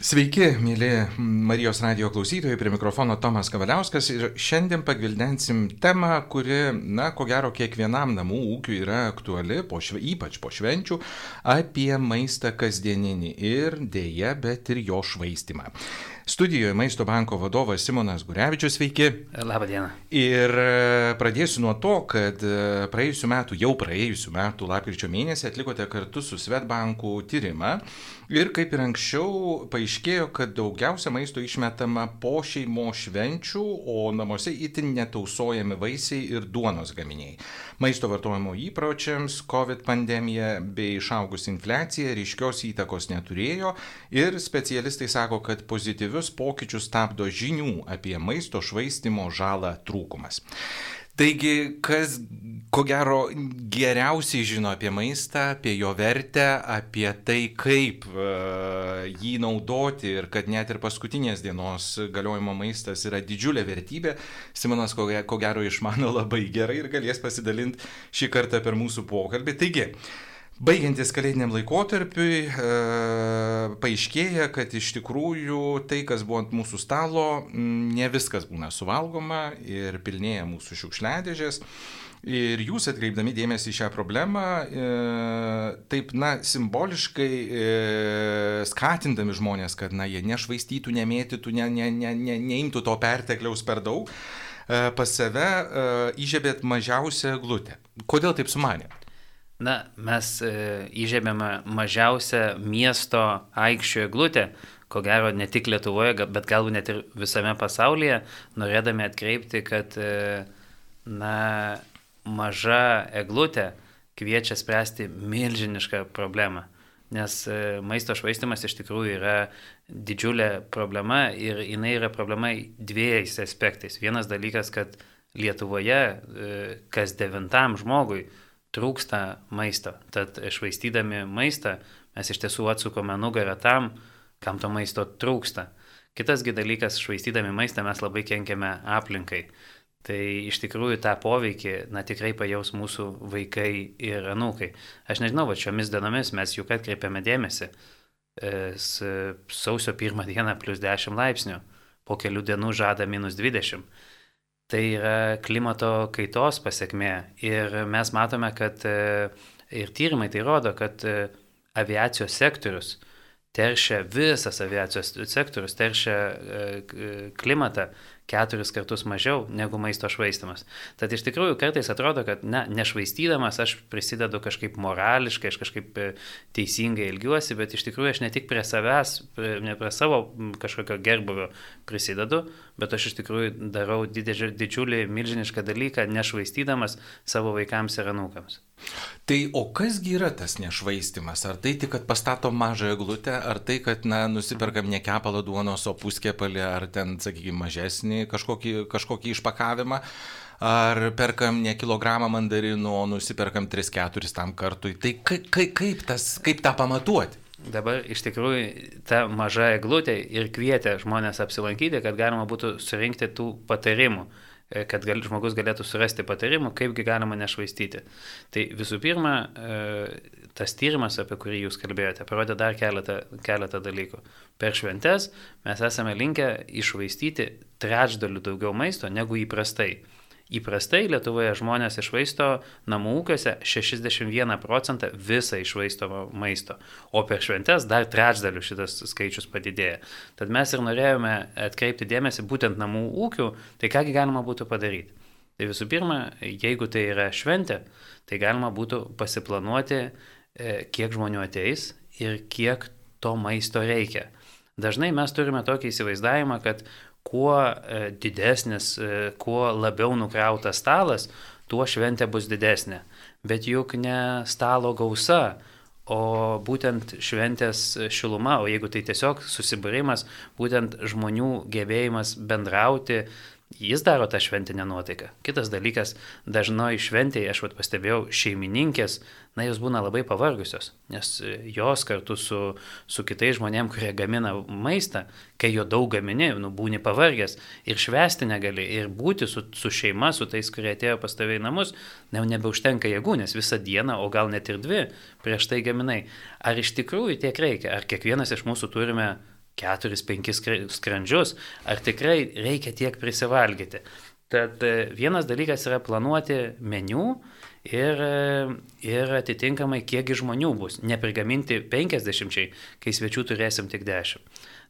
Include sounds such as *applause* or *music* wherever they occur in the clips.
Sveiki, mėly Marijos radio klausytojai, prie mikrofono Tomas Kavaliauskas ir šiandien pagvildensim temą, kuri, na, ko gero, kiekvienam namų ūkiui yra aktuali, po šve, ypač po švenčių, apie maistą kasdieninį ir dėja, bet ir jo švaistimą. Studijoje Maisto banko vadovas Simonas Gurevičius, sveiki. Labą dieną. Ir e, pradėsiu nuo to, kad e, praėjusiu metu, jau praėjusiu metu, lapkričio mėnesį atlikote kartu su Svetbanku tyrimą ir kaip ir anksčiau paaiškėjo, kad daugiausia maisto išmetama po šeimo švenčių, o namuose itin netausojami vaisiai ir duonos gaminiai. Maisto vartojimo įpročiams COVID pandemija bei išaugus infliacija ryškios įtakos neturėjo ir specialistai sako, kad pozityvius pozityvius pokyčius stabdo žinių apie maisto švaistimo žalą trūkumas. Taigi, kas ko gero geriausiai žino apie maistą, apie jo vertę, apie tai, kaip uh, jį naudoti ir kad net ir paskutinės dienos galiojimo maistas yra didžiulė vertybė, Simonas ko, ko gero išmano *laughs* labai gerai ir galės pasidalinti šį kartą per mūsų pokalbį. Taigi, uh, Baigiantis kalėdiniam laikotarpiui, e, paaiškėja, kad iš tikrųjų tai, kas buvo ant mūsų stalo, ne viskas būna suvalgoma ir pilnėja mūsų šiukšliadėžės. Ir jūs atkreipdami dėmesį į šią problemą, e, taip, na, simboliškai e, skatindami žmonės, kad, na, jie nešvaistytų, nemėtytų, ne, ne, ne, ne, neimtų to pertekliaus per daug, e, pas save e, įžiebėt mažiausią glutę. Kodėl taip sumanėt? Na, mes e, įžėmėme mažiausią miesto aikščio eglutę, ko gero ne tik Lietuvoje, bet galbūt net ir visame pasaulyje, norėdami atkreipti, kad e, na, maža eglutė kviečia spręsti milžinišką problemą. Nes e, maisto švaistimas iš tikrųjų yra didžiulė problema ir jinai yra problema dviejais aspektais. Vienas dalykas, kad Lietuvoje kas devintam žmogui trūksta maisto. Tad švaistydami maistą mes iš tiesų atsukome nugarą tam, kam to maisto trūksta. Kitasgi dalykas, švaistydami maistą mes labai kenkiame aplinkai. Tai iš tikrųjų tą poveikį, na tikrai pajaus mūsų vaikai ir anūkai. Aš nežinau, va šiomis dienomis mes juk atkreipiame dėmesį. E, sausio pirmą dieną plus 10 laipsnių, po kelių dienų žada minus 20 tai yra klimato kaitos pasiekmė. Ir mes matome, kad e, ir tyrimai tai rodo, kad e, aviacijos sektorius teršia, visas aviacijos sektorius teršia e, klimatą keturis kartus mažiau negu maisto švaistimas. Tad iš tikrųjų kartais atrodo, kad ne, nešvaistydamas aš prisidedu kažkaip morališkai, aš kažkaip e, teisingai ilgiuosi, bet iš tikrųjų aš ne tik prie savęs, prie, ne prie savo kažkokio gerbuvio prisidedu, bet aš iš tikrųjų darau didžiulį, didžiulį milžinišką dalyką, nešvaistydamas savo vaikams ir anūkams. Tai o kasgi yra tas nešvaistimas? Ar tai tik, kad pastatom mažą eglutę, ar tai, kad, na, nusiperkam ne kepalą duonos, o puskepalį, ar ten, sakykime, mažesnį kažkokį, kažkokį išpakavimą, ar perkam ne kilogramą mandarinų, o nusiperkam 3-4 tam kartui. Tai kaip, kaip, kaip, tas, kaip tą pamatuoti? Dabar iš tikrųjų ta maža eglutė ir kvietė žmonės apsilankyti, kad galima būtų surinkti tų patarimų e, kad gal, žmogus galėtų surasti patarimų, kaipgi galima nešvaistyti. Tai visų pirma, e, tas tyrimas, apie kurį jūs kalbėjote, parodė dar keletą, keletą dalykų. Per šventes mes esame linkę išvaistyti trečdalių daugiau maisto negu įprastai. Įprastai Lietuvoje žmonės išvaisto namų ūkiuose 61 procentą visą išvaistomo maisto, o per šventes dar trečdalių šitas skaičius padidėja. Tad mes ir norėjome atkreipti dėmesį būtent namų ūkių, tai kągi galima būtų padaryti. Tai visų pirma, jeigu tai yra šventė, tai galima būtų pasiplanuoti kiek žmonių ateis ir kiek to maisto reikia. Dažnai mes turime tokį įsivaizdavimą, kad kuo e, didesnis, e, kuo labiau nukrautas stalas, tuo šventė bus didesnė. Bet juk ne stalo gausa, o būtent šventės šiluma, o jeigu tai tiesiog susibūrimas, būtent žmonių gebėjimas bendrauti, Jis daro tą šventinę nuotaiką. Kitas dalykas, dažnai šventėje, aš vat pastebėjau, šeimininkės, na, jos būna labai pavargusios, nes e, jos kartu su, su kitais žmonėm, kurie gamina maistą, kai jo daug gamini, nu, būni pavargęs ir švesti negali, ir būti su, su šeima, su tais, kurie atėjo pas tave į namus, ne, nebeužtenka jėgų, nes visą dieną, o gal net ir dvi prieš tai gaminai. Ar iš tikrųjų tiek reikia, ar kiekvienas iš mūsų turime 4-5 skrandžius, ar tikrai reikia tiek prisivalgyti. Tad e, vienas dalykas yra planuoti meniu ir, e, ir atitinkamai kiekgi žmonių bus. Neprigaminti 50, kai svečių turėsim tik 10.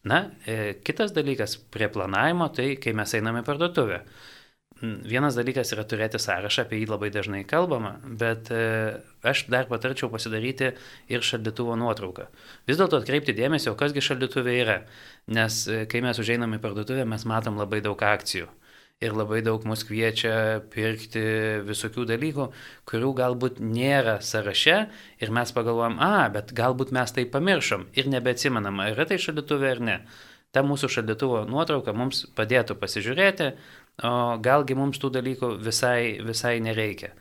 Na, e, kitas dalykas prie planavimo, tai kai mes einame į parduotuvę. Vienas dalykas yra turėti sąrašą, apie jį labai dažnai kalbama, bet e, aš dar patarčiau pasidaryti ir šaldytuvo nuotrauką. Vis dėlto atkreipti dėmesį, o kasgi šaldytuvė yra, nes e, kai mes užeiname į parduotuvę, mes matom labai daug akcijų. Ir labai daug mus kviečia pirkti visokių dalykų, kurių galbūt nėra sąraše ir mes pagalvojam, a, bet galbūt mes tai pamiršom ir nebeatsimenam, ar yra tai šaldytuvė ar ne. Ta mūsų šaldytuvo nuotrauka mums padėtų pasižiūrėti, o galgi mums tų dalykų visai, visai nereikia.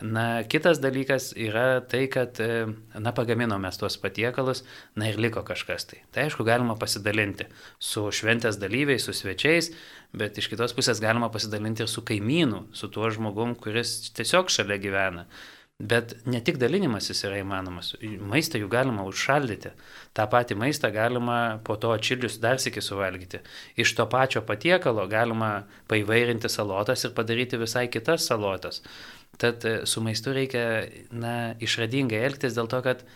Na, kitas dalykas yra tai, kad, e, na, pagaminom mes tuos patiekalus, na ir liko kažkas tai. Tai aišku, galima pasidalinti su šventės dalyviais, su svečiais, bet iš kitos pusės galima pasidalinti ir su kaimynu, su tuo žmogum, kuris tiesiog šalia gyvena. Bet ne tik dalinimasis yra įmanomas, maistą jų galima užšaldyti. Ta pati maistą galima po to atšildžius dar sėki suvalgyti. Iš to pačio patiekalo galima paivairinti salotas ir padaryti visai kitas salotas. Tad su maistu reikia na, išradingai elgtis dėl to, kad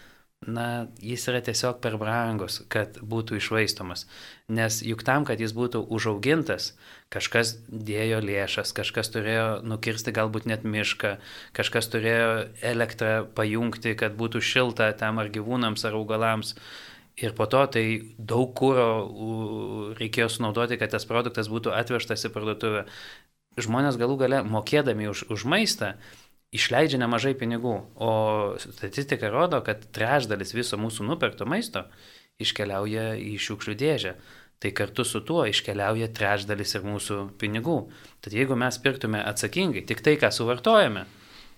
na, jis yra tiesiog per brangus, kad būtų išvaistomas. Nes juk tam, kad jis būtų užaugintas, kažkas dėjo lėšas, kažkas turėjo nukirsti galbūt net mišką, kažkas turėjo elektrą pajungti, kad būtų šilta tam ar gyvūnams ar augalams. Ir po to tai daug kūro reikėjo sunaudoti, kad tas produktas būtų atvežtas į parduotuvę. Žmonės galų gale mokėdami už, už maistą išleidžia nemažai pinigų, o statistika rodo, kad trečdalis viso mūsų nupirkto maisto iškeliauja į šiukšlių dėžę. Tai kartu su tuo iškeliauja trečdalis ir mūsų pinigų. Tad jeigu mes pirktume atsakingai tik tai, ką suvartojame,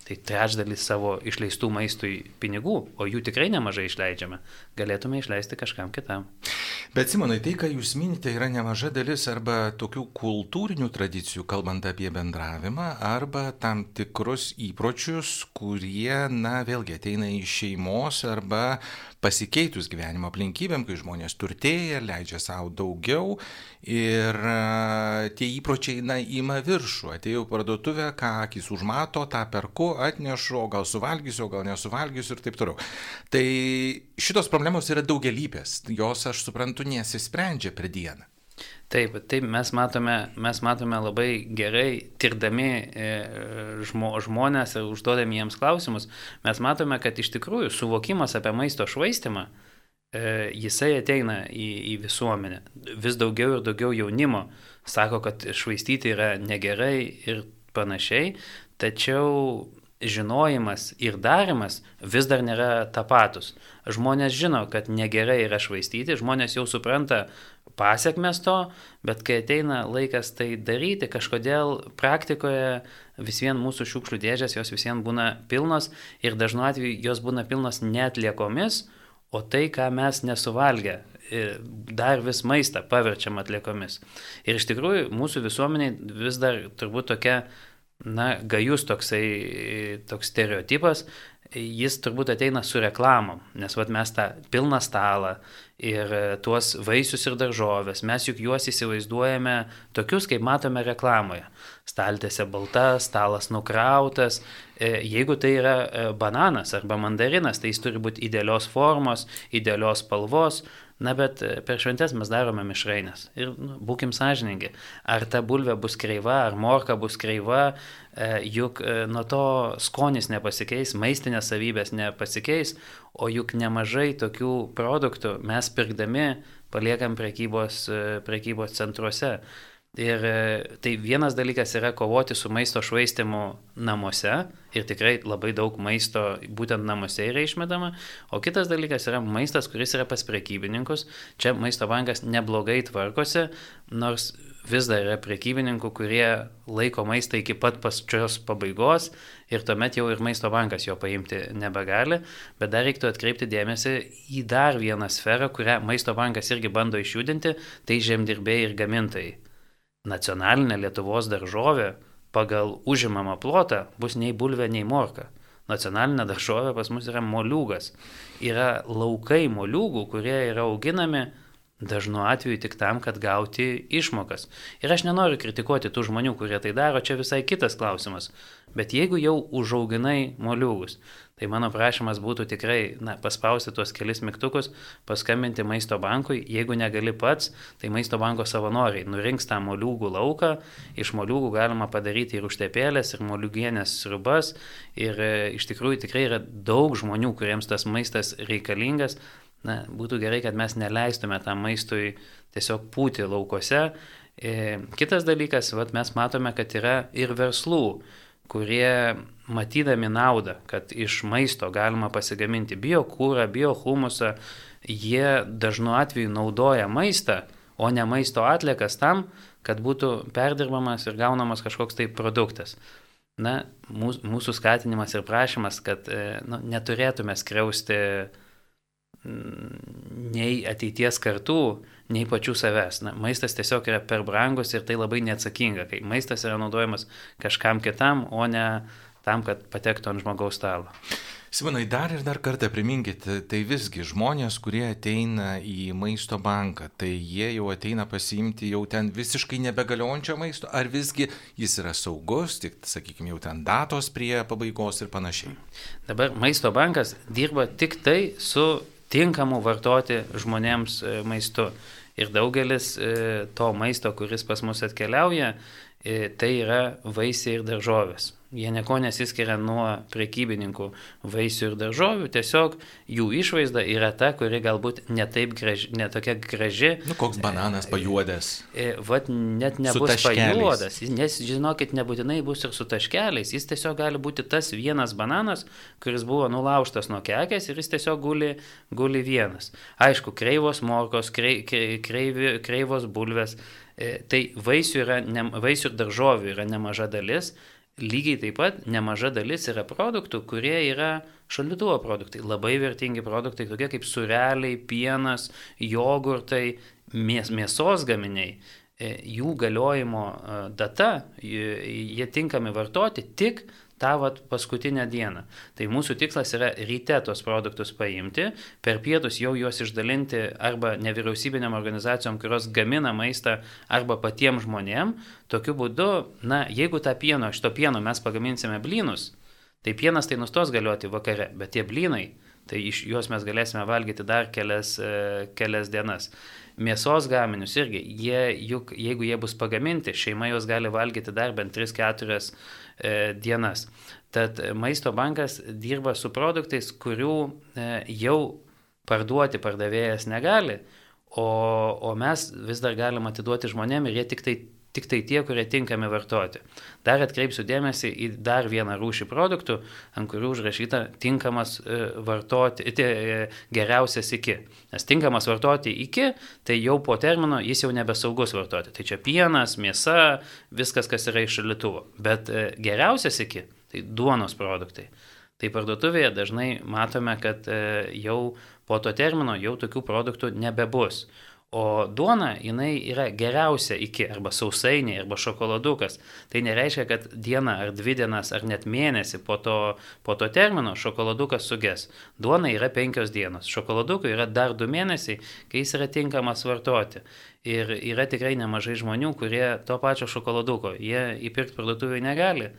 tai trečdalis savo išleistų maistui pinigų, o jų tikrai nemažai išleidžiame, galėtume išleisti kažkam kitam. Bet Simonai, tai, ką jūs minite, yra nemaža dalis arba tokių kultūrinių tradicijų, kalbant apie bendravimą, arba tam tikrus įpročius, kurie, na, vėlgi ateina iš šeimos arba pasikeitus gyvenimo aplinkybėm, kai žmonės turtėja, leidžia savo daugiau ir tie įpročiai, na, ima viršų. Atėjau parduotuvę, ką akis užmato, tą perku, atnešu, o gal suvalgysiu, o gal nesuvalgysiu ir taip toliau. Tai šitos problemos yra daugelybės, jos, aš suprantu, nesisprendžia per dieną. Taip, taip mes matome, mes matome labai gerai, tirdami e, žmo, žmonės ir užduodami jiems klausimus, mes matome, kad iš tikrųjų suvokimas apie maisto švaistimą, e, jisai ateina į, į visuomenę. Vis daugiau ir daugiau jaunimo sako, kad švaistyti yra negerai ir panašiai, tačiau žinojimas ir darimas vis dar nėra tapatus. Žmonės žino, kad negerai yra švaistyti, žmonės jau supranta pasiekmes to, bet kai ateina laikas tai daryti, kažkodėl praktikoje vis vien mūsų šiukšlių dėžės, jos vis vien būna pilnos ir dažnu atveju jos būna pilnos netliekomis, o tai, ką mes nesuvalgę, dar vis maistą paverčiam atliekomis. Ir iš tikrųjų mūsų visuomeniai vis dar turbūt tokia na, gajus toksai toks stereotipas, jis turbūt ateina su reklamom, nes vat, mes tą pilną stalą ir tuos vaisius ir daržovės, mes juk juos įsivaizduojame tokius, kaip matome reklamoje. Staltėse balta, stalas nukrautas. E, jeigu tai yra e, bananas arba mandarinas, tai jis turi būti idealios formos, idealios spalvos, Na bet e, per šventės mes darome mišrainės. Ir nu, būkim sąžiningi, ar ta bulvė bus kreiva, ar morka bus kreiva, e, juk e, nuo to skonis nepasikeis, maistinės savybės nepasikeis, o juk nemažai tokių produktų mes pirkdami paliekam prekybos, prekybos centruose. Ir e, tai vienas dalykas yra kovoti su maisto švaistimu namuose. Ir tikrai labai daug maisto būtent namuose yra išmetama, o kitas dalykas yra maistas, kuris yra pas prekybininkus. Čia maisto bankas neblogai tvarkosi, nors vis dar yra prekybininkų, kurie laiko maistą iki pat pačios pabaigos. Ir tuomet jau ir maisto bankas jo paimti nebegali, bet dar reiktų atkreipti dėmesį į dar vieną sferą, kurią maisto bankas irgi bando išjudinti, tai žemdirbėjai ir gamintojai nacionalinė Lietuvos daržovė pagal užimamą plotą bus nei bulvė, nei morka. Nacionalinė daržovė pas mus yra moliūgas. Yra laukai moliūgų, kurie yra auginami dažnu atveju tik tam, kad gauti išmokas. Ir aš nenoriu kritikuoti tų žmonių, kurie tai daro, čia visai kitas klausimas. Bet jeigu jau užauginai moliūgus, tai mano prašymas būtų tikrai na, paspausti tuos kelis mygtukus, paskambinti maisto bankui, jeigu negali pats, tai maisto banko savanoriai nurinks tą moliūgų lauką, iš moliūgų galima padaryti ir užtepėlės, ir moliūgienės srubas, ir e, iš tikrųjų tikrai yra daug žmonių, kuriems tas maistas reikalingas, na, būtų gerai, kad mes neleistume tam maistui tiesiog pūti laukose. E, kitas dalykas, vat, mes matome, kad yra ir verslų, kurie matydami naudą, kad iš maisto galima pasigaminti biokūrą, biohumusą, jie dažnu atveju naudoja maistą, o ne maisto atliekas tam, kad būtų perdirbamas ir gaunamas kažkoks tai produktas. Na, mūsų skatinimas ir prašymas, kad e, nu, neturėtume skriausti nei ateities kartų, nei pačių savęs. Na, maistas tiesiog yra per brangus ir tai labai neatsakinga, kai maistas yra naudojamas kažkam kitam, o ne tam, kad patektų ant žmogaus stalo. Simonai, dar ir dar kartą priminkit, tai visgi žmonės, kurie ateina į maisto banką, tai jie jau ateina pasiimti jau ten visiškai nebegaliojančio maisto, ar visgi jis yra saugus, tik, sakykime, jau ten datos prie pabaigos ir panašiai. Dabar maisto bankas dirba tik tai su tinkamu vartoti žmonėms e, maistu. Ir daugelis e, to maisto, kuris pas mus atkeliauja, e, tai yra vaisiai ir daržovės. Jie nieko nesiskiria nuo prekybininkų vaisių ir daržovių, tiesiog jų išvaizda yra ta, kuri galbūt netaip graži, netokia graži. Nu, koks bananas pajuodęs. E, vat net nebus pajuodas, nes žinokit, nebūtinai bus ir su taškeliais, jis tiesiog gali būti tas vienas bananas, kuris buvo nulaužtas nuo kekės ir jis tiesiog guli, guli vienas. Aišku, kreivos morkos, krei, kreivi, kreivos bulvės, e, tai vaisių, yra, ne, vaisių ir daržovių yra nemaža dalis lygiai taip pat nemaža dalis yra produktų, kurie yra šaldytuvo produktai, labai vertingi produktai, tokie kaip sureliai, pienas, jogurtai, mės, mėsos gaminiai. E, jų galiojimo e, data, jie tinkami vartoti tik tą vat, paskutinę dieną. Tai mūsų tikslas yra ryte tos produktus paimti, per pietus jau juos išdalinti arba nevyriausybinėm organizacijom, kurios gamina maistą, arba patiems žmonėm. Tokiu būdu, na, jeigu tą pieno, šito pieno mes pagaminsime blynus, tai pienas tai nustos galioti vakare, bet tie blynai, tai iš juos mes galėsime valgyti dar kelias, e, kelias dienas. Mėsos gaminius irgi, jie, juk, jeigu jie bus pagaminti, šeima juos gali valgyti dar bent 3-4 E, dienas. Tad maisto bankas dirba su produktais, kurių e, jau parduoti pardavėjas negali, o, o mes vis dar galim atiduoti žmonėm ir jie tik tai tik tai tie, kurie tinkami vartoti. Dar atkreipsiu dėmesį į dar vieną rūšį produktų, ant kurių užrašyta tinkamas e, vartoti, e, geriausias iki. Nes tinkamas vartoti iki, tai jau po termino jis jau nebesaugus vartoti. Tai čia pienas, mėsa, viskas, kas yra iš šalituvo. Bet e, geriausias iki, tai duonos produktai. Tai parduotuvėje dažnai matome, kad jau po to termino jau tokių produktų nebebus. O duona, jinai yra geriausia iki arba sausainiai arba šokoladukas. Tai nereiškia, kad dieną ar dvi dienas ar net mėnesį po to, po to termino šokoladukas suges. Duona yra penkios dienos, šokoladukui yra dar du mėnesiai, kai jis yra tinkamas vartoti. Ir yra tikrai nemažai žmonių, kurie to pačio šokoladuko, jie įpirkti parduotuvėje negali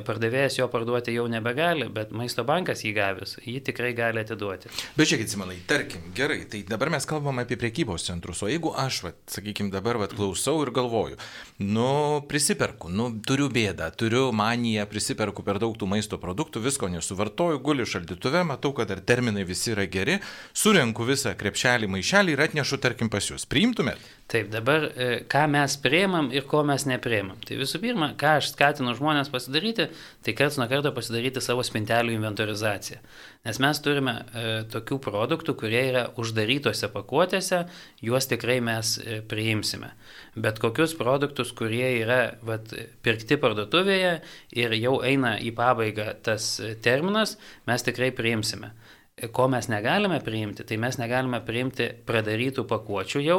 pardavėjas jo parduoti jau nebegali, bet maisto bankas jį gavęs, jį tikrai gali atiduoti. Bet žiūrėkit, Simonai, tarkim, gerai, tai dabar mes kalbam apie priekybos centrus, o jeigu aš, vat, sakykime, dabar vat, klausau ir galvoju, nu, prisiperku, nu, turiu bėdą, turiu maniją, prisiperku per daug tų maisto produktų, visko nesuvartoju, guli šaldytuve, matau, kad dar terminai visi yra geri, surenku visą krepšelį, maišelį ir atnešu, tarkim, pas jūs. Priimtumėt? Taip, dabar e, ką mes prieimam ir ko mes neprieimam. Tai visų pirma, ką aš skatinu žmonės pasidaryti, tai karts nuo karto pasidaryti savo spintelių inventorizaciją. Nes mes turime e, tokių produktų, kurie yra uždarytose pakuotėse, juos tikrai mes e, priimsime. Bet kokius produktus, kurie yra vat, pirkti parduotuvėje ir jau eina į pabaigą tas terminas, mes tikrai priimsime. Ko mes negalime priimti, tai mes negalime priimti pradarytų pakuočių jau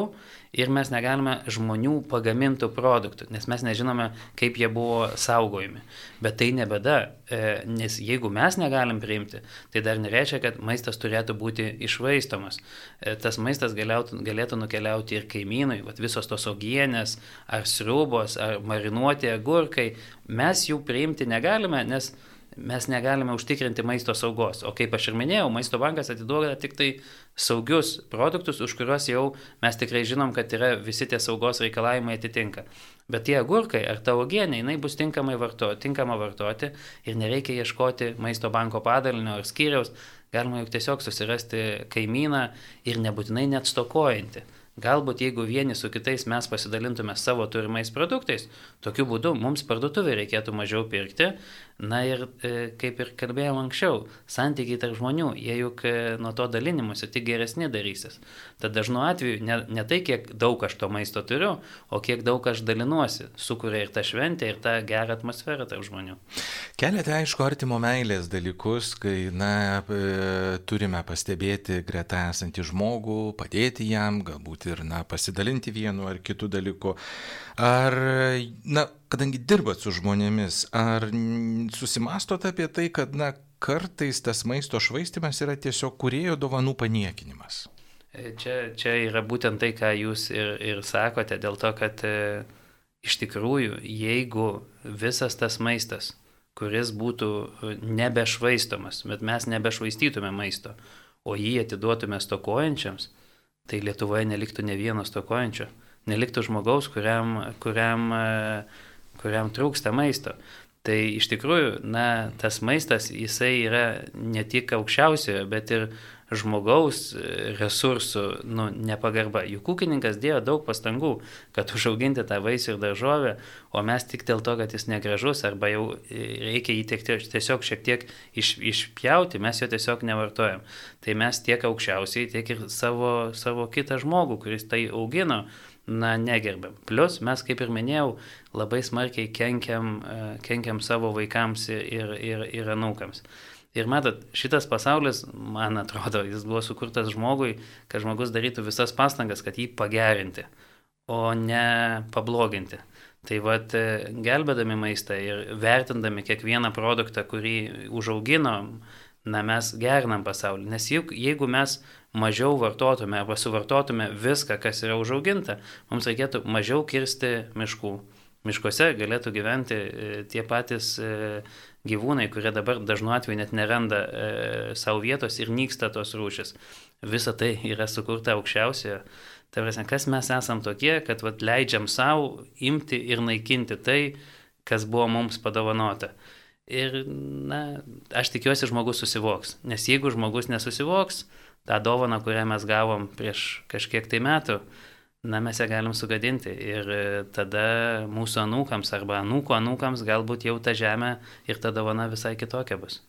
ir mes negalime žmonių pagamintų produktų, nes mes nežinome, kaip jie buvo saugojami. Bet tai nebeda, e, nes jeigu mes negalim priimti, tai dar nereiškia, kad maistas turėtų būti išvaistomas. E, tas maistas galėtų, galėtų nukeliauti ir kaimynui, vat visos tos ogienės, ar sriubos, ar marinuoti agurkai, mes jų priimti negalime, nes mes negalime užtikrinti maisto saugos. O kaip aš ir minėjau, maisto bankas atiduoda tik tai saugius produktus, už kuriuos jau mes tikrai žinom, kad yra visi tie saugos reikalavimai atitinka. Bet tie agurkai ar ta augienė, jinai bus tinkamai varto, tinkama vartoti ir nereikia ieškoti maisto banko padalinio ar skyriaus, galima juk tiesiog susirasti kaimyną ir nebūtinai net stokojantį. Galbūt jeigu vieni su kitais mes pasidalintume savo turimais produktais, tokiu būdu mums parduotuvė reikėtų mažiau pirkti. Na ir e, kaip ir kalbėjom anksčiau, santykiai tarp žmonių, jie juk e, nuo to dalinimuose tik geresni darysis. Tad dažnu atveju ne, ne tai, kiek daug aš to maisto turiu, o kiek daug aš dalinuosi, sukuria ir tą šventę, ir tą gerą atmosferą tarp žmonių. Keliate, aišku, artimo meilės dalykus, kai, na, e, turime pastebėti greta esantį žmogų, padėti jam, galbūt ir na, pasidalinti vienu ar kitu dalyku. Ar, na, kadangi dirbat su žmonėmis, ar susimastot apie tai, kad, na, kartais tas maisto švaistimas yra tiesiog kurėjo dovanų paniekinimas? E, čia, čia yra būtent tai, ką jūs ir, ir sakote, dėl to, kad e, iš tikrųjų, jeigu visas tas maistas, kuris būtų nebešvaistomas, bet mes nebešvaistytume maisto, o jį atiduotume stokojančiams, tai Lietuvoje neliktų ne vieno stokojančio, neliktų žmogaus, kuriam, kuriam, e, kuriam trūksta maisto. Tai iš tikrųjų, na, tas maistas, jisai yra ne tik aukščiausiojo, bet ir žmogaus e, resursų nu, nepagarba. Juk ūkininkas dėjo daug pastangų, kad užauginti tą vaisių ir daržovę, o mes tik dėl to, kad jis negražus arba jau e, reikia jį tiek, tiesiog šiek tiek iš, išpjauti, mes jo tiesiog nevartojam. Tai mes tiek aukščiausiai, tiek ir savo, savo kitą žmogų, kuris tai augino, na, negerbėm. Plus mes, kaip ir minėjau, labai smarkiai kenkiam, e, kenkiam savo vaikams ir, ir, ir anūkams. Ir matot, šitas pasaulis, man atrodo, jis buvo sukurtas žmogui, kad žmogus darytų visas pastangas, kad jį pagerinti, o ne pabloginti. Tai vad, gelbėdami maistą ir vertindami kiekvieną produktą, kurį užauginom, na mes gerinam pasaulį. Nes juk jeigu mes mažiau vartotume arba suvartotume viską, kas yra užauginta, mums reikėtų mažiau kirsti miškų. Miškuose galėtų gyventi e, tie patys e, gyvūnai, kurie dabar dažnu atveju net neranda e, savo vietos ir nyksta tos rūšis. Visa tai yra sukurta aukščiausioje. Tai prasme, kas mes esam tokie, kad vat, leidžiam savo imti ir naikinti tai, kas buvo mums padovanota. Ir, na, aš tikiuosi, žmogus susivoks. Nes jeigu žmogus nesusivoks, tą dovaną, kurią mes gavom prieš kažkiek tai metų, na mes ją galim sugadinti ir e, tada mūsų anūkams arba anūko anūkams galbūt jau ta žemė ir ta dovana visai kitokia bus.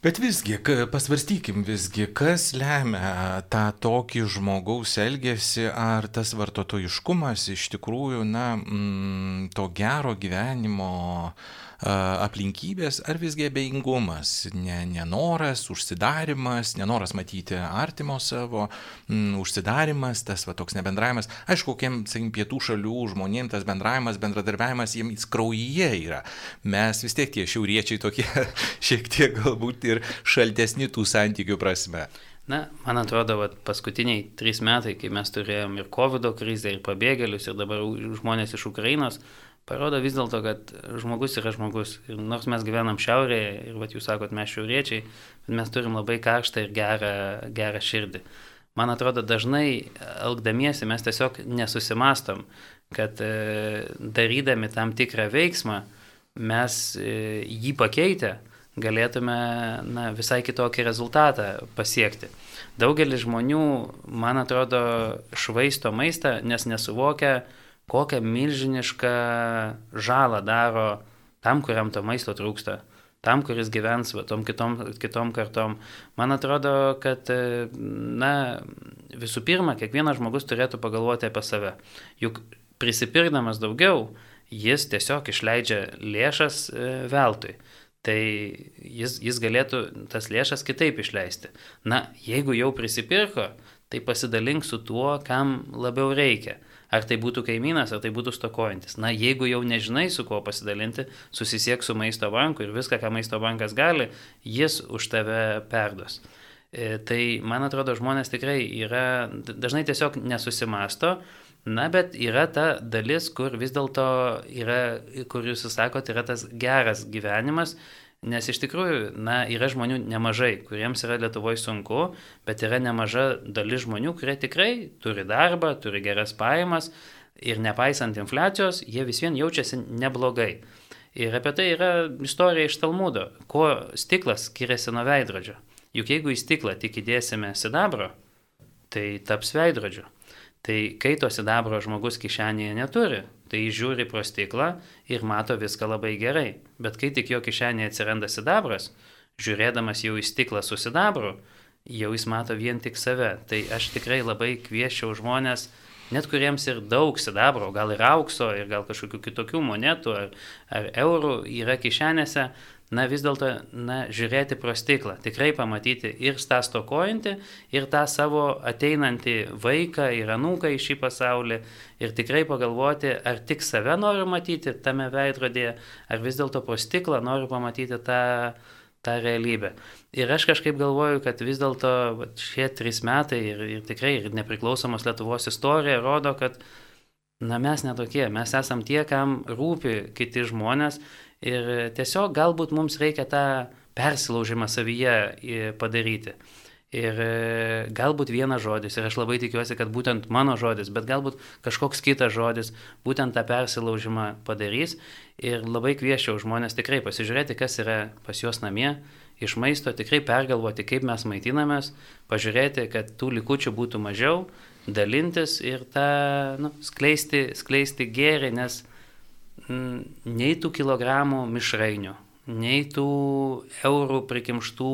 Bet visgi, pasvarstykim visgi, kas lemia tą tokį žmogaus elgesį, ar tas vartotojiškumas iš tikrųjų, na, mm, to gero gyvenimo aplinkybės, ar visgi abejingumas, ne, nenoras, užsidarimas, nenoras matyti artimo savo, m, užsidarimas, tas va toks nebendravimas. Aišku, kokiem, sakykim, pietų šalių žmonėms tas bendravimas, bendradarbiavimas jiems kraujyje yra. Mes vis tiek tie šiauriečiai tokie *laughs* šiek tiek galbūt ir šaltesni tų santykių prasme. Na, man atrodo, vat, paskutiniai trys metai, kai mes turėjom ir COVID krizę, ir pabėgėlius, ir dabar žmonės iš Ukrainos, parodo vis dėlto, kad žmogus yra žmogus. Ir nors mes gyvenam šiaurėje ir, vat, jūs sakot, mes šiauriečiai, bet mes turim labai karštą ir gerą, gerą širdį. Man atrodo, dažnai elgdamiesi mes tiesiog nesusimastom, kad e, darydami tam tikrą veiksmą, mes e, jį pakeitę galėtume na, visai kitokį rezultatą pasiekti. Daugelis žmonių, man atrodo, švaisto maistą, nes nesuvokia, kokią milžinišką žalą daro tam, kuriam to maisto trūksta, tam, kuris gyvens va, tom kitom, kitom kartom. Man atrodo, kad, na, visų pirma, kiekvienas žmogus turėtų pagalvoti apie save. Juk prisipirkdamas daugiau, jis tiesiog išleidžia lėšas e, veltui. tai jis, jis galėtų tas lėšas kitaip išleisti. Na, jeigu jau prisipirko, tai pasidalink su tuo, kam labiau reikia. Ar tai būtų kaimynas, ar tai būtų stokojantis. Na, jeigu jau nežinai, su kuo pasidalinti, susisiek su maisto banku ir viską, ką maisto bankas gali, jis už tave perduos. E, tai, man atrodo, žmonės tikrai yra, dažnai tiesiog nesusimasto, na, bet yra ta dalis, kur vis dėlto yra, kur jūs sakote, yra tas geras gyvenimas, Nes iš tikrųjų, na, yra žmonių nemažai, kuriems yra Lietuvoje sunku, bet yra nemaža dalis žmonių, kurie tikrai turi darbą, turi geras pajamas ir nepaisant infliacijos, jie vis vien jaučiasi neblogai. Ir apie tai yra istorija iš Talmudo, kuo stiklas skiriasi nuo veidrodžio. Juk jeigu į stiklą tik įdėsime sidabro, tai taps veidrodžiu. Tai kai to sidabro žmogus kišenėje neturi, tai jis žiūri pro stiklą ir mato viską labai gerai. Bet kai tik jo kišenėje atsiranda sidabras, žiūrėdamas jau į stiklą su sidabru, jau jis mato vien tik save. Tai aš tikrai labai kvieščiau žmonės, net kuriems ir daug sidabro, gal ir aukso, ir gal kažkokių kitokių monetų ar, ar eurų yra kišenėse, na vis dėlto, na, žiūrėti pro stiklą, tikrai pamatyti ir tą stokojantį, ir tą savo ateinantį vaiką ir anūką į šį pasaulį, ir tikrai pagalvoti, ar tik save noriu matyti tame veidrodėje, ar vis dėlto pro stiklą noriu pamatyti tą, tą realybę. Ir aš kažkaip galvoju, kad vis dėlto šie trys metai ir, ir tikrai ir nepriklausomos Lietuvos istorija rodo, kad Na mes netokie, mes esam tie, kam rūpi kiti žmonės Ir tiesiog galbūt mums reikia tą persilaužimą savyje padaryti. Ir e, galbūt vienas žodis, ir aš labai tikiuosi, kad būtent mano žodis, bet galbūt kažkoks kitas žodis būtent tą persilaužimą padarys. Ir labai kvieščiau žmonės tikrai pasižiūrėti, kas yra pas juos namie, iš maisto tikrai pergalvoti, kaip mes maitinamės, pažiūrėti, kad tų likučių būtų mažiau, dalintis ir tą nu, skleisti, skleisti gėrį, nes nei tų kilogramų mišrainių, nei tų eurų prikimštų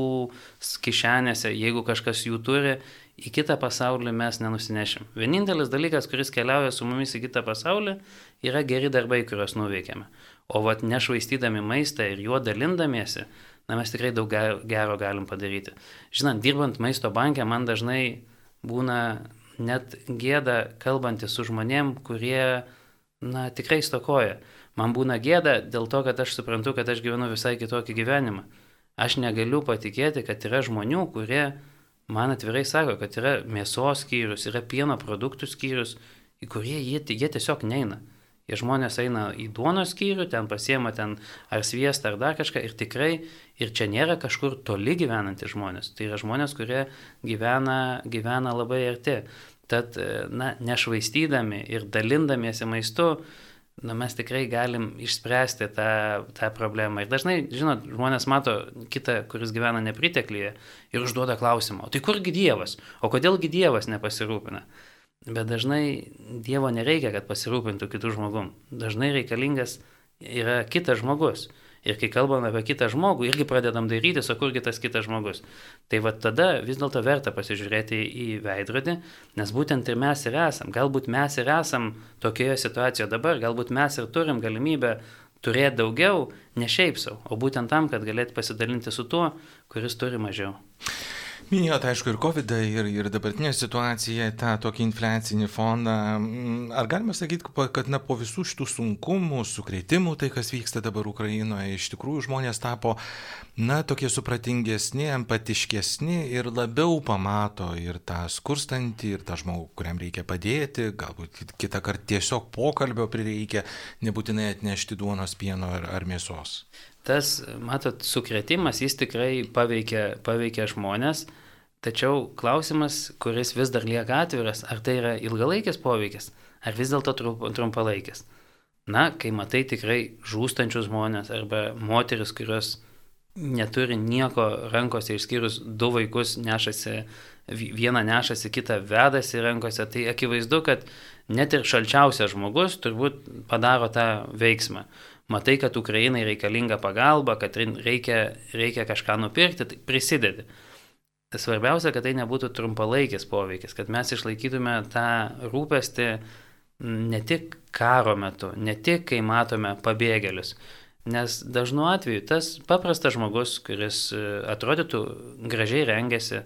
kišenėse, jeigu kažkas jų turi, į kitą pasaulį mes nenusinešim. Vienintelis dalykas, kuris keliauja su mumis į kitą pasaulį, yra geri darbai, kuriuos nuveikėme. O vat nešvaistydami maistą ir juo dalindamiesi, na mes tikrai daug gero galim padaryti. Žinant, dirbant maisto bankė, man dažnai būna net gėda kalbantys su žmonėm, kurie, na, tikrai stokoja. Man būna gėda dėl to, kad aš suprantu, kad aš gyvenu visai kitokį gyvenimą. Aš negaliu patikėti, kad yra žmonių, kurie man atvirai sako, kad yra mėsos skyrius, yra pieno produktų skyrius, į kurie jie, jie tiesiog neina. Jie žmonės eina į duonos skyrių, ten pasiema ten ar sviestą ar dar kažką ir tikrai, ir čia nėra kažkur toli gyvenantys žmonės. Tai yra žmonės, kurie gyvena, gyvena labai arti. Tad, na, nešvaistydami ir dalindamiesi maistu, na, mes tikrai galim išspręsti tą, tą problemą. Ir dažnai, žinot, žmonės mato kitą, kuris gyvena nepriteklyje ir užduoda klausimą, o tai kurgi Dievas, o kodėlgi Dievas nepasirūpina. Bet dažnai Dievo nereikia, kad pasirūpintų kitų žmogum. Dažnai reikalingas yra kitas žmogus. Ir kai kalbam apie kitą žmogų, irgi pradedam darytis, o kurgi tas kitas žmogus. Tai va tada vis dėlto verta pasižiūrėti į veidrodį, nes būtent ir mes ir esam. Galbūt mes ir esam tokioje situacijoje dabar, galbūt mes ir turim galimybę turėti daugiau, ne šiaip savo, o būtent tam, kad galėt pasidalinti su tuo, kuris turi mažiau. Minėjot, aišku, ir COVID, ir, ir dabartinė situacija, tą tokį infliacinį foną. Mm, ar galima sakyti, kad na, po visų šitų sunkumų, sukretimų, tai kas vyksta dabar Ukrainoje, iš tikrųjų žmonės tapo, na, tokie supratingesni, empatiškesni ir labiau pamato ir tą skurstantį, ir tą žmogų, kuriam reikia padėti, galbūt kitą kartą tiesiog pokalbio prireikia, nebūtinai atnešti duonos, pieno ar, ar mėsos tas, matot, sukretimas jis tikrai paveikia, paveikia žmonės, tačiau klausimas, kuris vis dar lieka atviras, ar tai yra ilgalaikis poveikis, ar vis dėlto trumpalaikis. Na, kai matai tikrai žūstančius žmonės arba moteris, kurios neturi nieko rankose išskyrus du vaikus nešasi, vieną nešasi, kitą vedasi rankose, tai akivaizdu, kad net ir šalčiausias žmogus turbūt padaro tą veiksmą matai, kad Ukrainai reikalinga pagalba, kad reikia, reikia kažką nupirkti, tai prisidedi. Svarbiausia, kad tai nebūtų trumpalaikis poveikis, kad mes išlaikytume tą rūpestį ne tik karo metu, ne tik kai matome pabėgėlius, Nes dažnu atveju tas paprastas žmogus, kuris e, atrodytų gražiai rengiasi,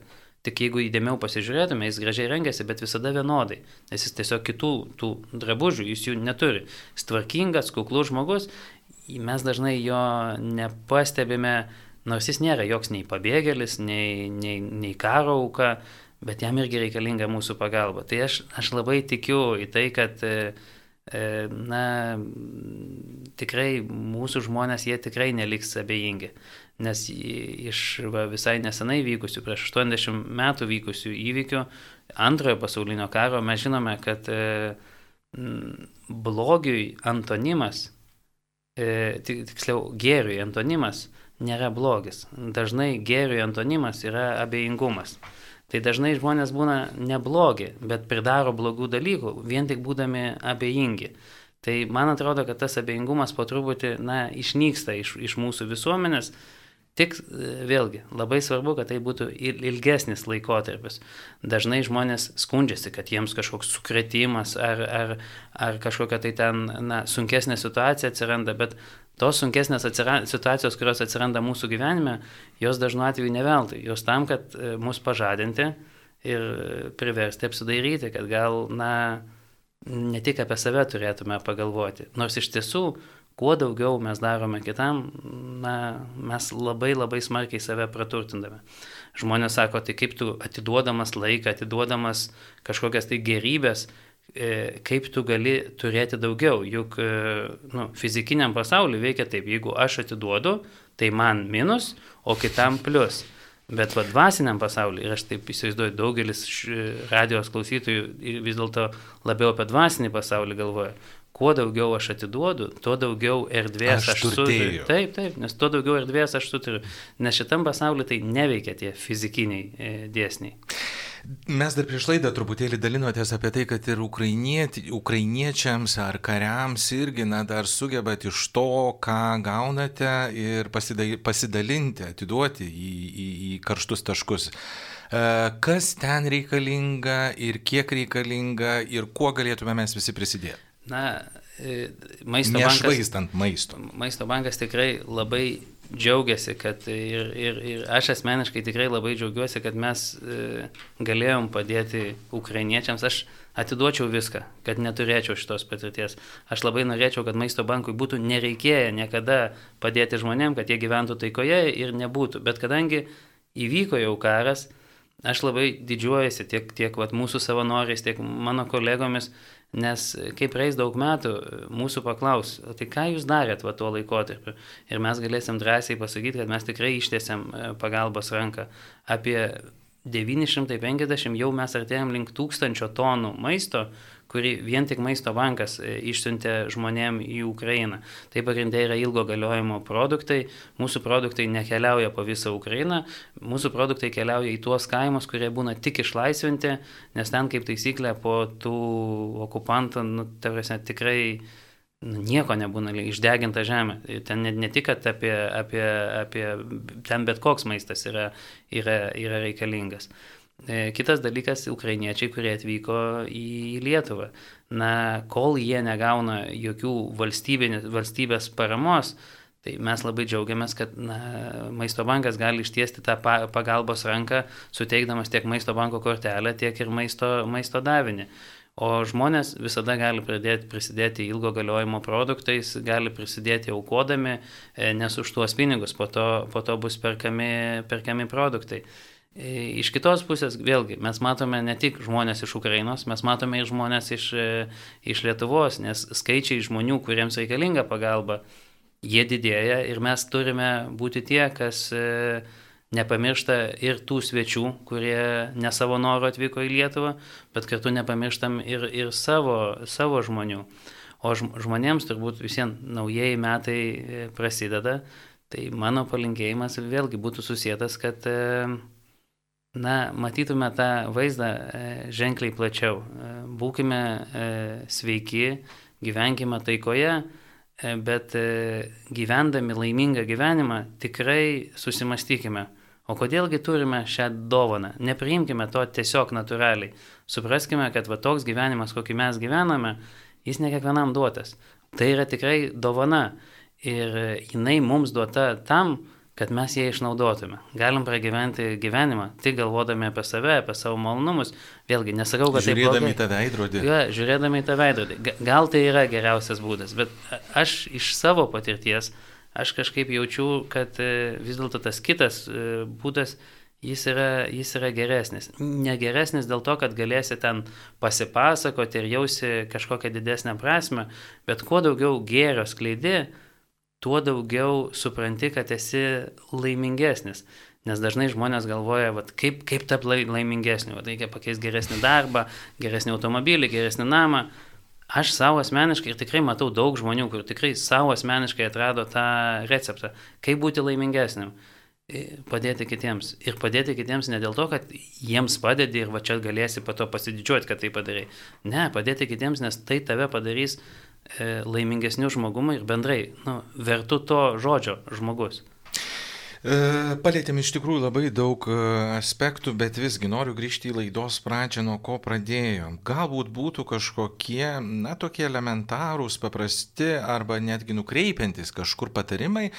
tik jeigu įdėmiau pasižiūrėtume, jis gražiai rengiasi, bet visada vienodai, nes jis tiesiog kitų tų drabužių, jis jų neturi. Jis tvarkingas, kuklus žmogus, mes dažnai jo nepastebime, nors jis nėra joks nei pabėgėlis, nei, nei, nei karo auka, bet jam irgi reikalinga mūsų pagalba. Tai aš, aš labai tikiu į tai, kad e, E, na, tikrai mūsų žmonės, jie tikrai neliks abejingi. Nes iš va, visai nesenai vykusių, prieš 80 metų vykusių įvykių, antrojo pasaulinio karo, mes žinome, kad e, blogiui antonimas, e, tiksliau gėriui antonimas nėra blogis. Dažnai gėriui antonimas yra abejingumas. Tai dažnai žmonės būna neblogi, bet pridaro blogų dalykų, vien tik būdami abejingi. Tai man atrodo, kad tas abejingumas po truputį, na, išnyksta iš, iš mūsų visuomenės. Tik e, vėlgi, labai svarbu, kad tai būtų ilgesnis laikotarpis. Dažnai žmonės skundžiasi, kad jiems kažkoks sukretimas ar, ar, ar kažkokia tai ten na, sunkesnė situacija atsiranda, bet tos sunkesnės atsiranda, situacijos, kurios atsiranda mūsų gyvenime, jos dažnu atveju neveltui. Jos tam, kad e, mus pažadinti ir priversti apsidairyti, kad gal, na, ne tik apie save turėtume pagalvoti. Nors iš tiesų, kuo daugiau mes darome kitam, na, mes labai labai smarkiai save praturtindame. Žmonės sako, tai kaip tu atiduodamas laiką, atiduodamas kažkokias tai gerybės, E, kaip tu gali turėti daugiau, juk e, nu, fizikiniam pasauliu veikia taip, jeigu aš atiduodu, tai man minus, o kitam plus. Bet va dvasiniam pasauliu, ir aš taip įsivaizduoju, daugelis radijos klausytojų vis dėlto labiau apie dvasinį pasaulį galvoja. Kuo daugiau aš atiduodu, tuo daugiau erdvės aš, aš suturiu. Taip, taip, nes tuo daugiau erdvės aš suturiu. Nes šitam pasauliu tai neveikia tie fizikiniai e, dėsniai. Mes dar prieš laidą truputėlį dalinotės apie tai, kad ir ukrainiečiams ar kariams irgi na, dar sugebat iš to, ką gaunate ir pasidalinti, atiduoti į, į, į karštus taškus. E, kas ten reikalinga ir kiek reikalinga ir kuo galėtume mes visi prisidėti? Na, e, maisto Nešvaistant bankas. maisto. Maisto bankas tikrai labai džiaugiasi, kad ir, ir, ir aš asmeniškai tikrai labai džiaugiuosi, kad mes e, galėjom padėti ukrainiečiams. Aš atiduočiau viską, kad neturėčiau šitos patirties. Aš labai norėčiau, kad maisto bankui būtų nereikėję niekada padėti žmonėm, kad jie gyventų taikoje ir nebūtų. Bet kadangi įvyko jau karas, aš labai didžiuojasi tiek, tiek vat, mūsų savanoriais, tiek mano kolegomis, Nes kai praeis daug metų, mūsų paklaus, tai ką jūs darėt va tuo laikotarpiu? Ir mes galėsim drąsiai pasakyti, kad mes tikrai ištiesėm e, pagalbos ranką. Apie 950 jau mes artėjom link tūkstančio tonų maisto, kurį vien tik maisto bankas e, išsiuntė žmonėm į Ukrainą. Tai pagrindai yra ilgo galiojimo produktai, mūsų produktai nekeliauja po visą Ukrainą, mūsų produktai keliauja į tuos kaimus, kurie būna tik išlaisvinti, nes ten kaip taisyklė po tų okupantų, nu, tarsi tikrai nu, nieko nebūna, išdeginta žemė. Ten ne, ne tik apie, apie, apie, ten bet koks maistas yra, yra, yra reikalingas. E, kitas dalykas - ukrainiečiai, kurie atvyko į Lietuvą. Na, kol jie negauna jokių valstybės paramos, tai mes labai džiaugiamės, kad na, Maisto bankas gali ištiesti tą pagalbos ranką, suteikdamas tiek Maisto banko kortelę, tiek ir maisto, maisto davinį. O žmonės visada gali pradėti prisidėti ilgo galiojimo produktais, gali prisidėti aukodami, e, nes už tuos pinigus po to, po to bus perkami, perkami produktai. E, iš kitos pusės, vėlgi, mes matome ne tik žmonės iš Ukrainos, mes matome ir žmonės iš, e, iš Lietuvos, nes skaičiai žmonių, kuriems reikalinga pagalba, jie didėja ir mes turime būti tie, kas e, nepamiršta ir tų svečių, kurie ne savo noro atvyko į Lietuvą, bet kartu nepamirštam ir, ir savo, savo žmonių. O žmonėms turbūt visiems naujieji metai prasideda, tai mano palinkėjimas vėlgi būtų susijęs, kad na, matytume tą vaizdą e, ženkliai plačiau. E, būkime e, sveiki, gyvenkime taikoje, bet gyvendami laimingą gyvenimą tikrai susimastykime. O kodėlgi turime šią dovaną? Nepriimkime to tiesiog natūraliai. Supraskime, kad va toks gyvenimas, kokį mes gyvename, jis ne kiekvienam duotas. Tai yra tikrai dovana. ir jinai mums duota tam, kad mes ją išnaudotume. Galim pragyventi gyvenimą, tik galvodami apie save, apie savo malonumus. Vėlgi, nesakau, kad tai Žiūrėdami į tą veidrodį. Ja, žiūrėdami į tą veidrodį. Gal tai yra geriausias būdas, bet aš iš savo patirties, aš kažkaip jaučiu, kad e, vis dėlto tas kitas e, būdas, jis yra, jis yra geresnis. Negeresnis dėl to, kad galėsi ten pasipasakoti ir jausi kažkokią didesnę prasme, bet kuo daugiau gėrio skleidi, tuo daugiau supranti, kad esi laimingesnis. Nes dažnai žmonės galvoja, vat, kaip, kaip tapti laimingesniu, vat, reikia pakeisti geresnį darbą, geresnį automobilį, geresnį namą. Aš savo asmeniškai ir tikrai matau daug žmonių, kur tikrai savo asmeniškai atrado tą receptą, kaip būti laimingesniu. Padėti kitiems. Ir padėti kitiems ne dėl to, kad jiems padedi ir va čia galėsi po to pasididžiuoti, kad tai padarai. Ne, padėti kitiems, nes tai tave padarys E, laimingesniu žmogumi ir bendrai nu, vertu to žodžio žmogus. E, palėtėm iš tikrųjų labai daug e, aspektų, bet visgi noriu grįžti į laidos pradžią, nuo ko pradėjom. Galbūt būtų kažkokie, na, tokie elementarūs, paprasti arba netgi nukreipiantis kažkur patarimai,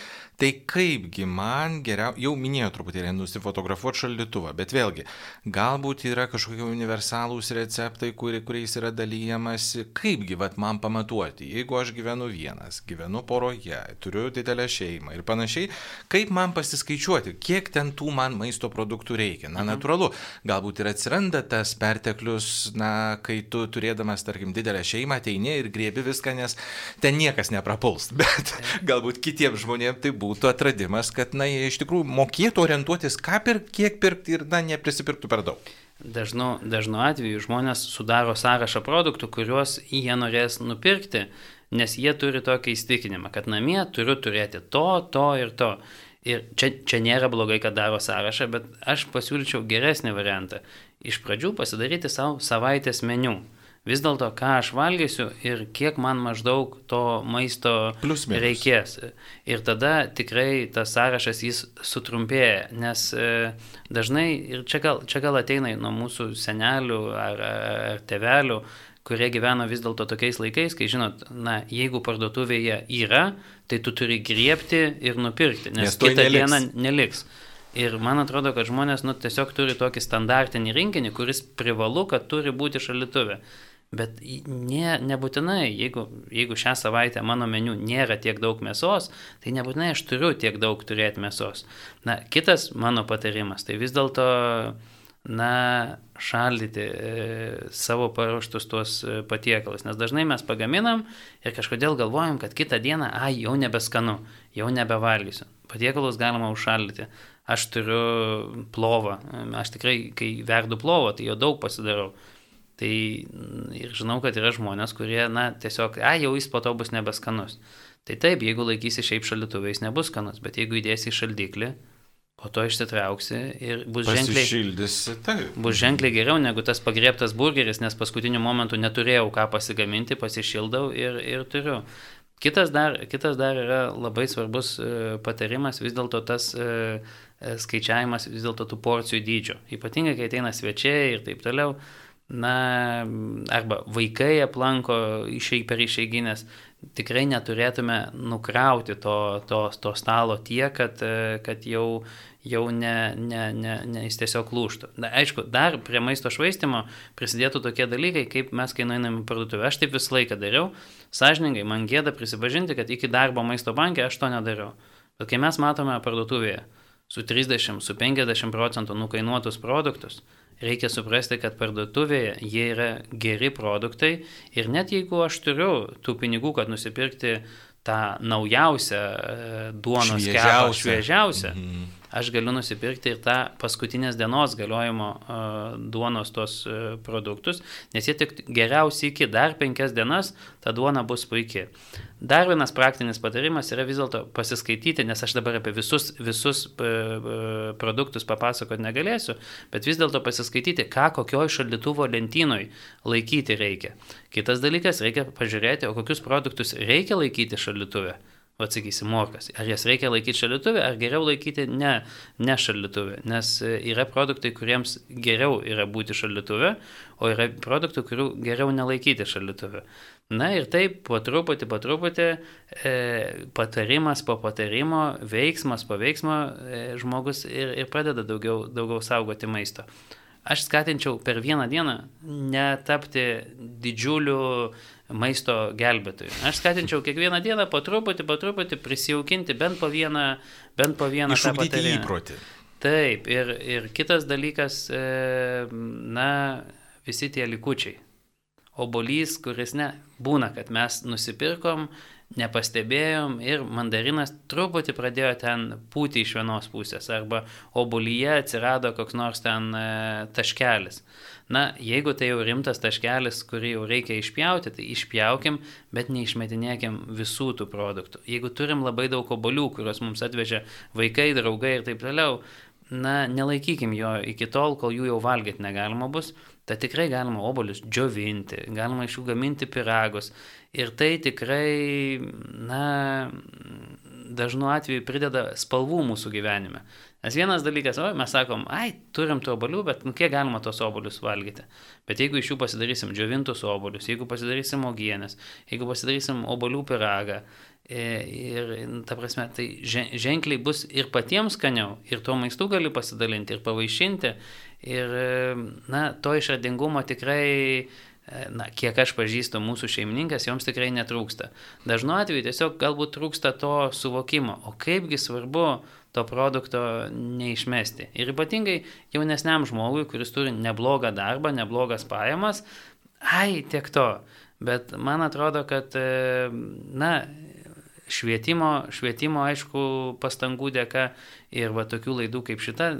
tai kaipgi man geriau, jau minėjau truputėlį nusifotografuoti šaldytuvą, bet vėlgi, galbūt yra kažkokie universalūs receptai, kuri, kuriais yra dalyjamasi, kaipgi vat man pamatuoti, jeigu aš gyvenu vienas, gyvenu poroje, turiu didelę šeimą ir panašiai, kaip man pasitikti pasiskaičiuoti, kiek ten tų man maisto produktų reikia. Na, mhm. natūralu, galbūt ir atsiranda tas perteklius, na, kai tu turėdamas, tarkim, didelę šeimą ateini ir grėbi viską, nes ten niekas neprapuls. *laughs* Bet galbūt kitiems žmonėms tai būtų atradimas, kad, na, jie iš tikrųjų mokėtų orientuotis, ką pirkti, kiek pirkti ir, na, neprisipirktų per daug. Dažnu, dažnu atveju žmonės sudaro sąrašą produktų, kuriuos jie norės nupirkti, nes jie turi tokį įstikinimą, kad namie turiu turėti to, to ir to. Ir čia, čia nėra blogai, kad daro sąrašą, bet aš pasiūlyčiau geresnį variantą. Iš pradžių pasidaryti savo savaitės meniu. Vis dėlto, ką aš valgysiu ir kiek man maždaug to maisto Plus minus. reikės. Ir tada tikrai tas sąrašas jis sutrumpėja, nes e, dažnai, ir čia gal, čia gal ateina nuo mūsų senelių ar, ar tevelių, kurie gyveno vis dėlto tokiais laikais, kai žinot, na, jeigu parduotuvėje yra, tai tu turi griepti ir nupirkti, nes, nes kitą neliks. dieną neliks. Ir man atrodo, kad žmonės nu, tiesiog turi tokį standartinį rinkinį, kuris privalu, kad turi būti šalituvė. Bet ne, nebūtinai, jeigu, jeigu šią savaitę mano meniu nėra tiek daug mėsos, tai nebūtinai aš turiu tiek daug turėti mėsos. Na, kitas mano patarimas, tai vis dėlto na, šaldyti e, savo paruoštus tuos e, patiekalus. Nes dažnai mes pagaminam ir kažkodėl galvojam, kad kitą dieną, ai, jau nebeskanu, jau nebevalgysiu. Patiekalus galima užšaldyti. Aš turiu plovą. Aš tikrai, kai verdu plovą, tai jo daug pasidarau. Tai ir žinau, kad yra žmonės, kurie, na, tiesiog, ai, jau jis po to bus nebeskanus. Tai taip, jeigu laikysi šiaip šaldytuvais, nebus skanus, bet jeigu įdėsi į šaldiklį, po to išsitrauksi ir bus ženkliai, taip. bus ženkliai geriau negu tas pagriebtas burgeris, nes paskutiniu momentu neturėjau ką pasigaminti, pasišildau ir, ir turiu. Kitas dar, kitas dar yra labai svarbus e, patarimas, vis dėlto tas e, e, skaičiavimas vis dėlto tų porcijų dydžio. Ypatingai, kai ateina svečiai ir taip toliau, na, arba vaikai aplanko išėjai per išeiginės, tikrai neturėtume nukrauti to, to, to stalo tiek, kad, kad jau, jau ne, ne, ne, ne, jis tiesiog lūštų. Na, aišku, dar prie maisto švaistimo prisidėtų tokie dalykai, kaip mes, kai nueiname į parduotuvę. Aš taip visą laiką dariau, sąžiningai, man gėda prisipažinti, kad iki darbo maisto bankė aš to nedariau. Bet kai mes matome parduotuvėje su 30, su 50 procentų nukainuotus produktus, reikia suprasti, kad parduotuvėje jie yra geri produktai ir net jeigu aš turiu tų pinigų, kad nusipirkti tą naujausią e, duonos kepą, šviežiausią, mhm aš galiu nusipirkti ir tą paskutinės dienos galiojimo duonos tos produktus, nes jie tik geriausiai iki dar penkias dienas ta duona bus puikiai. Dar vienas praktinis patarimas yra vis dėlto pasiskaityti, nes aš dabar apie visus, visus produktus papasakoti negalėsiu, bet vis dėlto pasiskaityti, ką kokioj šaldytuvo lentynoj laikyti reikia. Kitas dalykas, reikia pažiūrėti, o kokius produktus reikia laikyti šaldytuve. Atsakysi morkas. Ar jas reikia laikyti šalituvė, ar geriau laikyti ne, ne šalituvė. Nes e, yra produktai, kuriems geriau yra būti šalituvė, o yra produktų, kurių geriau nelaikyti šalituvė. Na ir taip, po truputį, po truputį, e, patarimas po patarimo, veiksmas po veiksmo, e, žmogus ir, ir pradeda daugiau, daugiau saugoti maisto. Aš skatinčiau per vieną dieną netapti didžiuliu maisto gelbėtojų. Aš skatinčiau kiekvieną dieną po truputį, po truputį prisijaukinti bent po vieną, bent po vieną Išugdyti įprotį. Taip, ir, ir kitas dalykas, e, na, visi tie likučiai. Obolys, kuris ne, būna, kad mes nusipirkom, nepastebėjom ir mandarinas truputį pradėjo ten pūti iš vienos pusės arba obulyje atsirado koks nors ten e, taškelis. Na, jeigu tai jau rimtas taškelis, kurį jau reikia išpjauti, tai išpjaukim, bet neišmetinėkim visų tų produktų. Jeigu turim labai daug obolių, kuriuos mums atvežė vaikai, draugai ir taip toliau, na, nelaikykim jo iki tol, kol jų jau valgyti negalima bus. Tai tikrai galima obolius džiovinti, galima iš jų gaminti piragus. Ir tai tikrai, na, dažnu atveju prideda spalvų mūsų gyvenime. Nes vienas dalykas, o mes sakom, ai, turim tų obolių, bet nu, kiek galima tos obolius valgyti. Bet jeigu iš jų pasidarysim džiovintus obolius, jeigu pasidarysim ogienės, jeigu pasidarysim obolių piragą, e, ir, ta prasme, tai ženkliai bus ir patiems skaniau, ir tuo maistu gali pasidalinti, ir pavaišinti, Ir, na, to išradingumo tikrai, na, kiek aš pažįstu mūsų šeimininkas, joms tikrai netrūksta. Dažnu atveju tiesiog galbūt trūksta to suvokimo, o kaipgi svarbu to produkto neišmesti. Ir ypatingai jaunesniam žmogui, kuris turi neblogą darbą, neblogas pajamas, ai, tiek to. Bet man atrodo, kad, na, švietimo, švietimo, aišku, pastangų dėka ir va tokių laidų kaip šita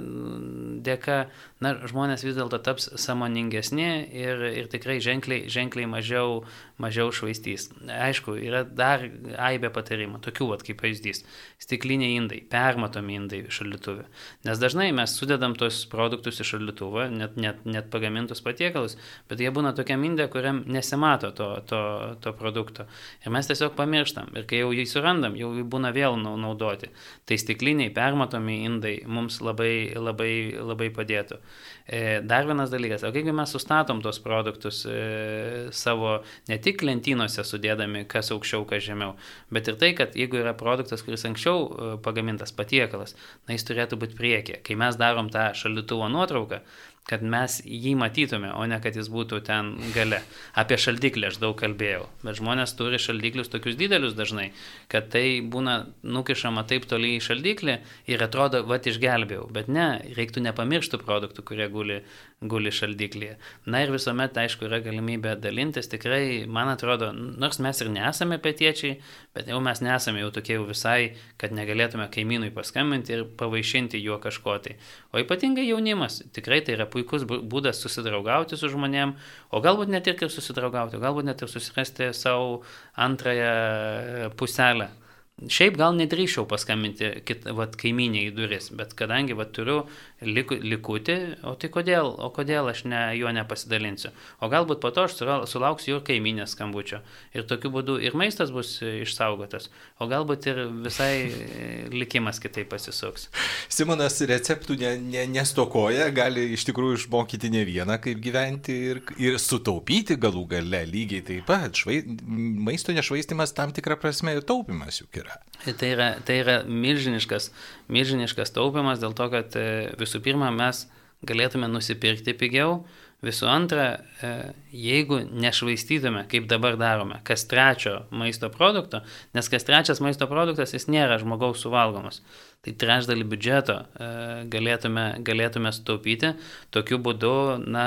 dėka, na, žmonės vis dėlto taps samoningesni ir, ir tikrai ženkliai, ženkliai mažiau, mažiau švaistys. Aišku, yra dar aibė patarimų, tokių vat, kaip pavyzdys. Stikliniai indai, permatomi indai šaldytuvė. Nes dažnai mes sudedam tos produktus į šaldytuvą, net, net, net pagamintus patiekalus, bet jie būna tokiam indė, kuriam nesimato to, to, to produkto. Ir mes tiesiog pamirštam. Ir kai jau jį surandam, jau būna vėl naudoti. Tai stikliniai, permatomi matomi indai mums labai, labai, labai padėtų. E, dar vienas dalykas, o kaipgi mes sustatom tos produktus e, savo ne tik lentynose sudėdami, kas aukščiau, kas žemiau, bet ir tai, kad jeigu yra produktas, kuris anksčiau e, pagamintas patiekalas, na jis turėtų būti priekė. Kai mes darom tą šaldytuvo nuotrauką, kad mes jį matytume, o ne kad jis būtų ten gale. Apie šaldiklį aš daug kalbėjau, bet žmonės turi šaldiklius tokius didelius dažnai, kad tai būna nukišama taip toli į šaldiklį ir atrodo, va, išgelbėjau, bet ne, reiktų nepamiršti produktų, kurie guli, guli šaldiklyje. Na ir visuomet, aišku, yra galimybė dalintis, tikrai, man atrodo, nors mes ir nesame pietiečiai, bet jau mes nesame jau tokie jau visai, kad negalėtume kaimynui paskambinti ir pavaišinti juo kažko tai. O ypatingai jaunimas, tikrai tai yra puikus būdas susidraugauti su žmonėm, o galbūt net ir susidraugauti, galbūt net ir susirasti savo antrąją puselę. Šiaip gal nedrįšiau paskambinti kit, vat, kaiminė į duris, bet kadangi vat, turiu liku, likutį, o tai kodėl, o kodėl aš ne, juo nepasidalinsiu. O galbūt po to aš sulauksiu ir kaiminės skambučio. Ir tokiu būdu ir maistas bus išsaugotas, o galbūt ir visai likimas kitaip pasisuks. Simonas receptų ne, ne, nestokoja, gali iš tikrųjų išmokyti ne vieną, kaip gyventi ir, ir sutaupyti galų gale lygiai taip pat. Švai, maisto nešvaistimas tam tikrą prasme ir taupimas juk yra. Tai yra, tai yra milžiniškas, milžiniškas taupimas dėl to, kad e, visų pirma mes galėtume nusipirkti pigiau, visų antra, e, jeigu nešvaistytume, kaip dabar darome, kas trečio maisto produkto, nes kas trečias maisto produktas jis nėra žmogaus suvalgomas tai trečdalį biudžeto e, galėtume, galėtume sutaupyti, tokiu būdu na,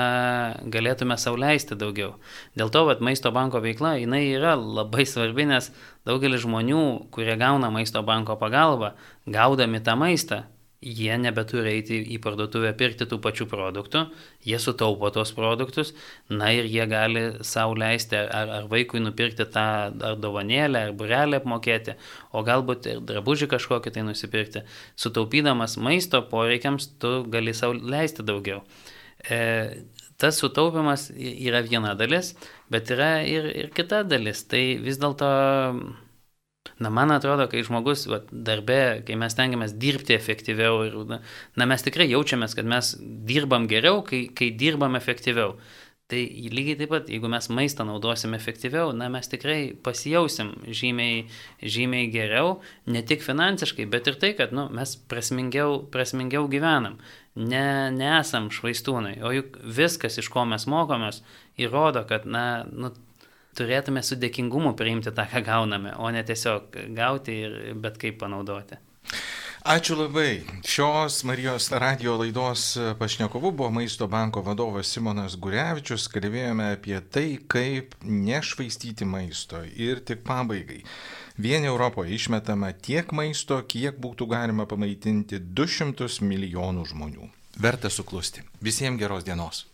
galėtume sauliaisti daugiau. Dėl to, kad maisto banko veikla, jinai yra labai svarbi, nes daugelis žmonių, kurie gauna maisto banko pagalbą, gaudami tą maistą, jie nebeturi eiti į parduotuvę pirkti tų pačių produktų, jie sutaupo tos produktus, na ir jie gali savo leisti ar, ar vaikui nupirkti tą ar dovanėlę, ar burelę apmokėti, o galbūt ir drabužį kažkokį tai nusipirkti. Sutaupydamas maisto poreikiams, tu gali savo leisti daugiau. E, tas sutaupimas yra viena dalis, bet yra ir, ir kita dalis. Tai vis dėlto Na, man atrodo, kai žmogus va, darbe, kai mes tengiamės dirbti efektyviau ir, na, mes tikrai jaučiamės, kad mes dirbam geriau, kai, kai dirbam efektyviau. Tai lygiai taip pat, jeigu mes maistą naudosim efektyviau, na, mes tikrai pasijausim žymiai, žymiai geriau, ne tik finansiškai, bet ir tai, kad nu, mes prasmingiau, prasmingiau gyvenam. Ne, nesam švaistūnai, o juk viskas, iš ko mes mokomės, įrodo, kad, na, nu, turėtume su dėkingumu priimti tą, ką gauname, o ne tiesiog gauti ir bet kaip panaudoti. Ačiū labai. Šios Marijos radio laidos pašnekovu buvo Maisto banko vadovas Simonas Gurevičius. Kalbėjome apie tai, kaip nešvaistyti maisto. Ir tik pabaigai. Vien Europoje išmetama tiek maisto, kiek būtų galima pamaitinti 200 milijonų žmonių. Verta suklusti. Visiems geros dienos.